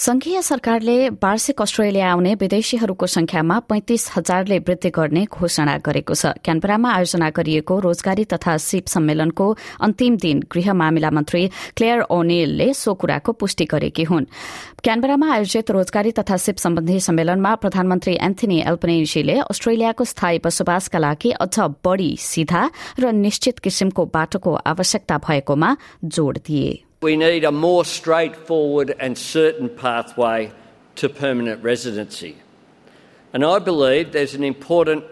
संघीय सरकारले वार्षिक अस्ट्रेलिया आउने विदेशीहरूको संख्यामा पैंतिस हजारले वृद्धि गर्ने घोषणा गरेको छ। क्यानबरामा आयोजना गरिएको रोजगारी तथा सिप सम्मेलनको अन्तिम दिन गृह मामिला मन्त्री क्लेयर ओनेलले सो कुराको पुष्टि गरेकी हुन्। क्यानबरामा आयोजित रोजगारी तथा सिप सम्बन्धी सम्मेलनमा प्रधानमन्त्री एन्थनी एल्पनेजीले अस्ट्रेलियाको स्थायी बसोबासका लागि अझ बढ़ी सीधा र निश्चित किसिमको बाटोको आवश्यकता भएकोमा जोड़ दिए। We need a more straightforward and certain pathway to permanent residency. And I believe there's an important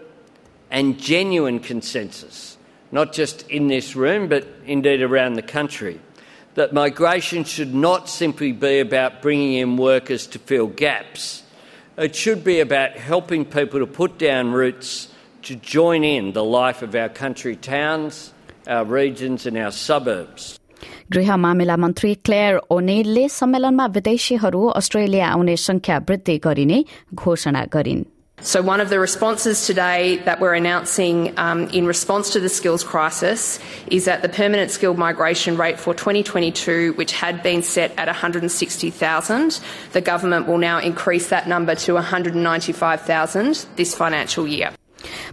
and genuine consensus, not just in this room, but indeed around the country, that migration should not simply be about bringing in workers to fill gaps. It should be about helping people to put down roots to join in the life of our country towns, our regions, and our suburbs. गृह मामिला मन्त्री clear ओनेलले सम्मेलनमा विदेशीहरू Australia आउने संख्या वृद्धि गरिने घोषणा गरिन् So, one of the responses today that we're announcing um, in response to the skills crisis is that the permanent skilled migration rate for 2022, which had been set at 160,000, the government will now increase that number to 195,000 this financial year.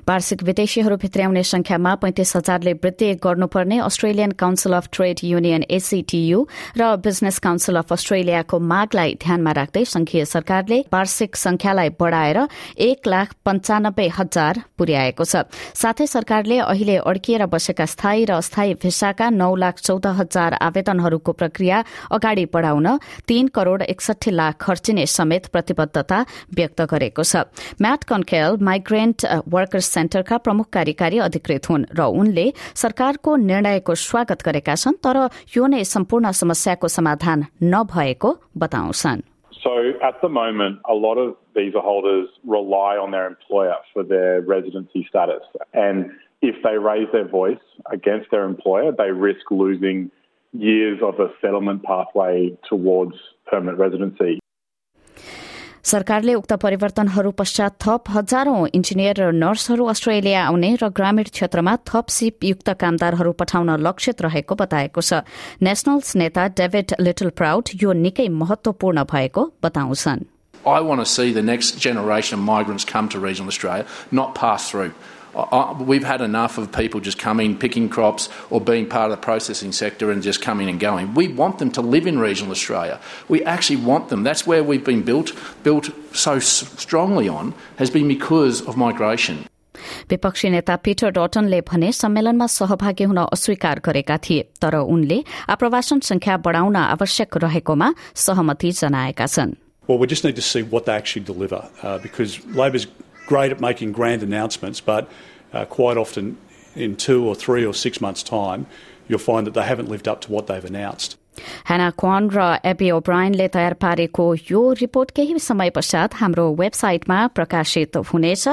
वार्षिक विदेशीहरू भित्र्याउने संख्यामा पैंतिस हजारले वृद्धि गर्नुपर्ने Australian Council of Trade Union ACTU र business council of अस्ट्रेलियाको मागलाई ध्यानमा राख्दै संघीय सरकारले वार्षिक संख्यालाई बढ़ाएर एक लाख पञ्चानब्बे हजार पुर्याएको छ। साथै सरकारले अहिले अड्किएर बसेका स्थायी र अस्थायी भिसाका नौ लाख चौध हजार आवेदनहरूको प्रक्रिया अगाडि बढ़ाउन तीन करोड़ एकसठी लाख खर्चिने समेत प्रतिबद्धता व्यक्त गरेको छ। म्याट कन्केल माइग्रेन्ट वर्कर्स सेन्टरका प्रमुख कार्यकारी अधिकृत हुन् र उनले सरकारको निर्णयको स्वागत गरेका छन् तर यो नै सम्पूर्ण समस्याको समाधान नभएको बताउँछन् So at the moment, a lot of visa holders rely on their employer for their residency status. And if they raise their voice against their employer, they risk losing years of a settlement pathway towards permanent residency. सरकारले उक्त परिवर्तनहरू पश्चात थप हजारौं engineer र नर्सहरू Australia आउने र ग्रामीण क्षेत्रमा थप सिपयुक्त कामदारहरू पठाउन लक्षित रहेको बताएको छ नेशनल्स नेता डेभिड लिटल प्राउड यो निकै महत्वपूर्ण भएको बताउँछन्. we've had enough of people just coming, picking crops, or being part of the processing sector and just coming and going. We want them to live in regional Australia. We actually want them. That's where we've been built, built so strongly on, has been because of migration. विपक्षी नेता Peter डटनले भने सम्मेलनमा सहभागी हुन अस्वीकार गरेका थिए तर उनले आप्रवासन संख्या बढ़ाउन आवश्यक रहेकोमा सहमति जनाएका छन् Well, we just need to see what they actually deliver uh, because Labor's great at making grand announcements, but uh, quite often in two or three or six months' time, you'll find that they haven't lived up to what they've announced. Hannah Kwan र AB ओब्रायनले तयार पारेको यो report केही समय पश्चात हाम्रो वेबसाइटमा प्रकाशित हुनेछ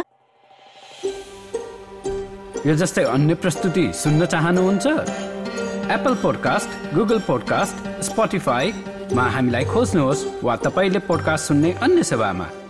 यो जस्तै अन्य प्रस्तुति सुन्न चाहनुहुन्छ एप्पल पोडकास्ट गुगल पोडकास्ट स्पोटिफाईमा हामीलाई खोज्नुहोस् वा तपाईँले पोडकास्ट सुन्ने अन्य सेवामा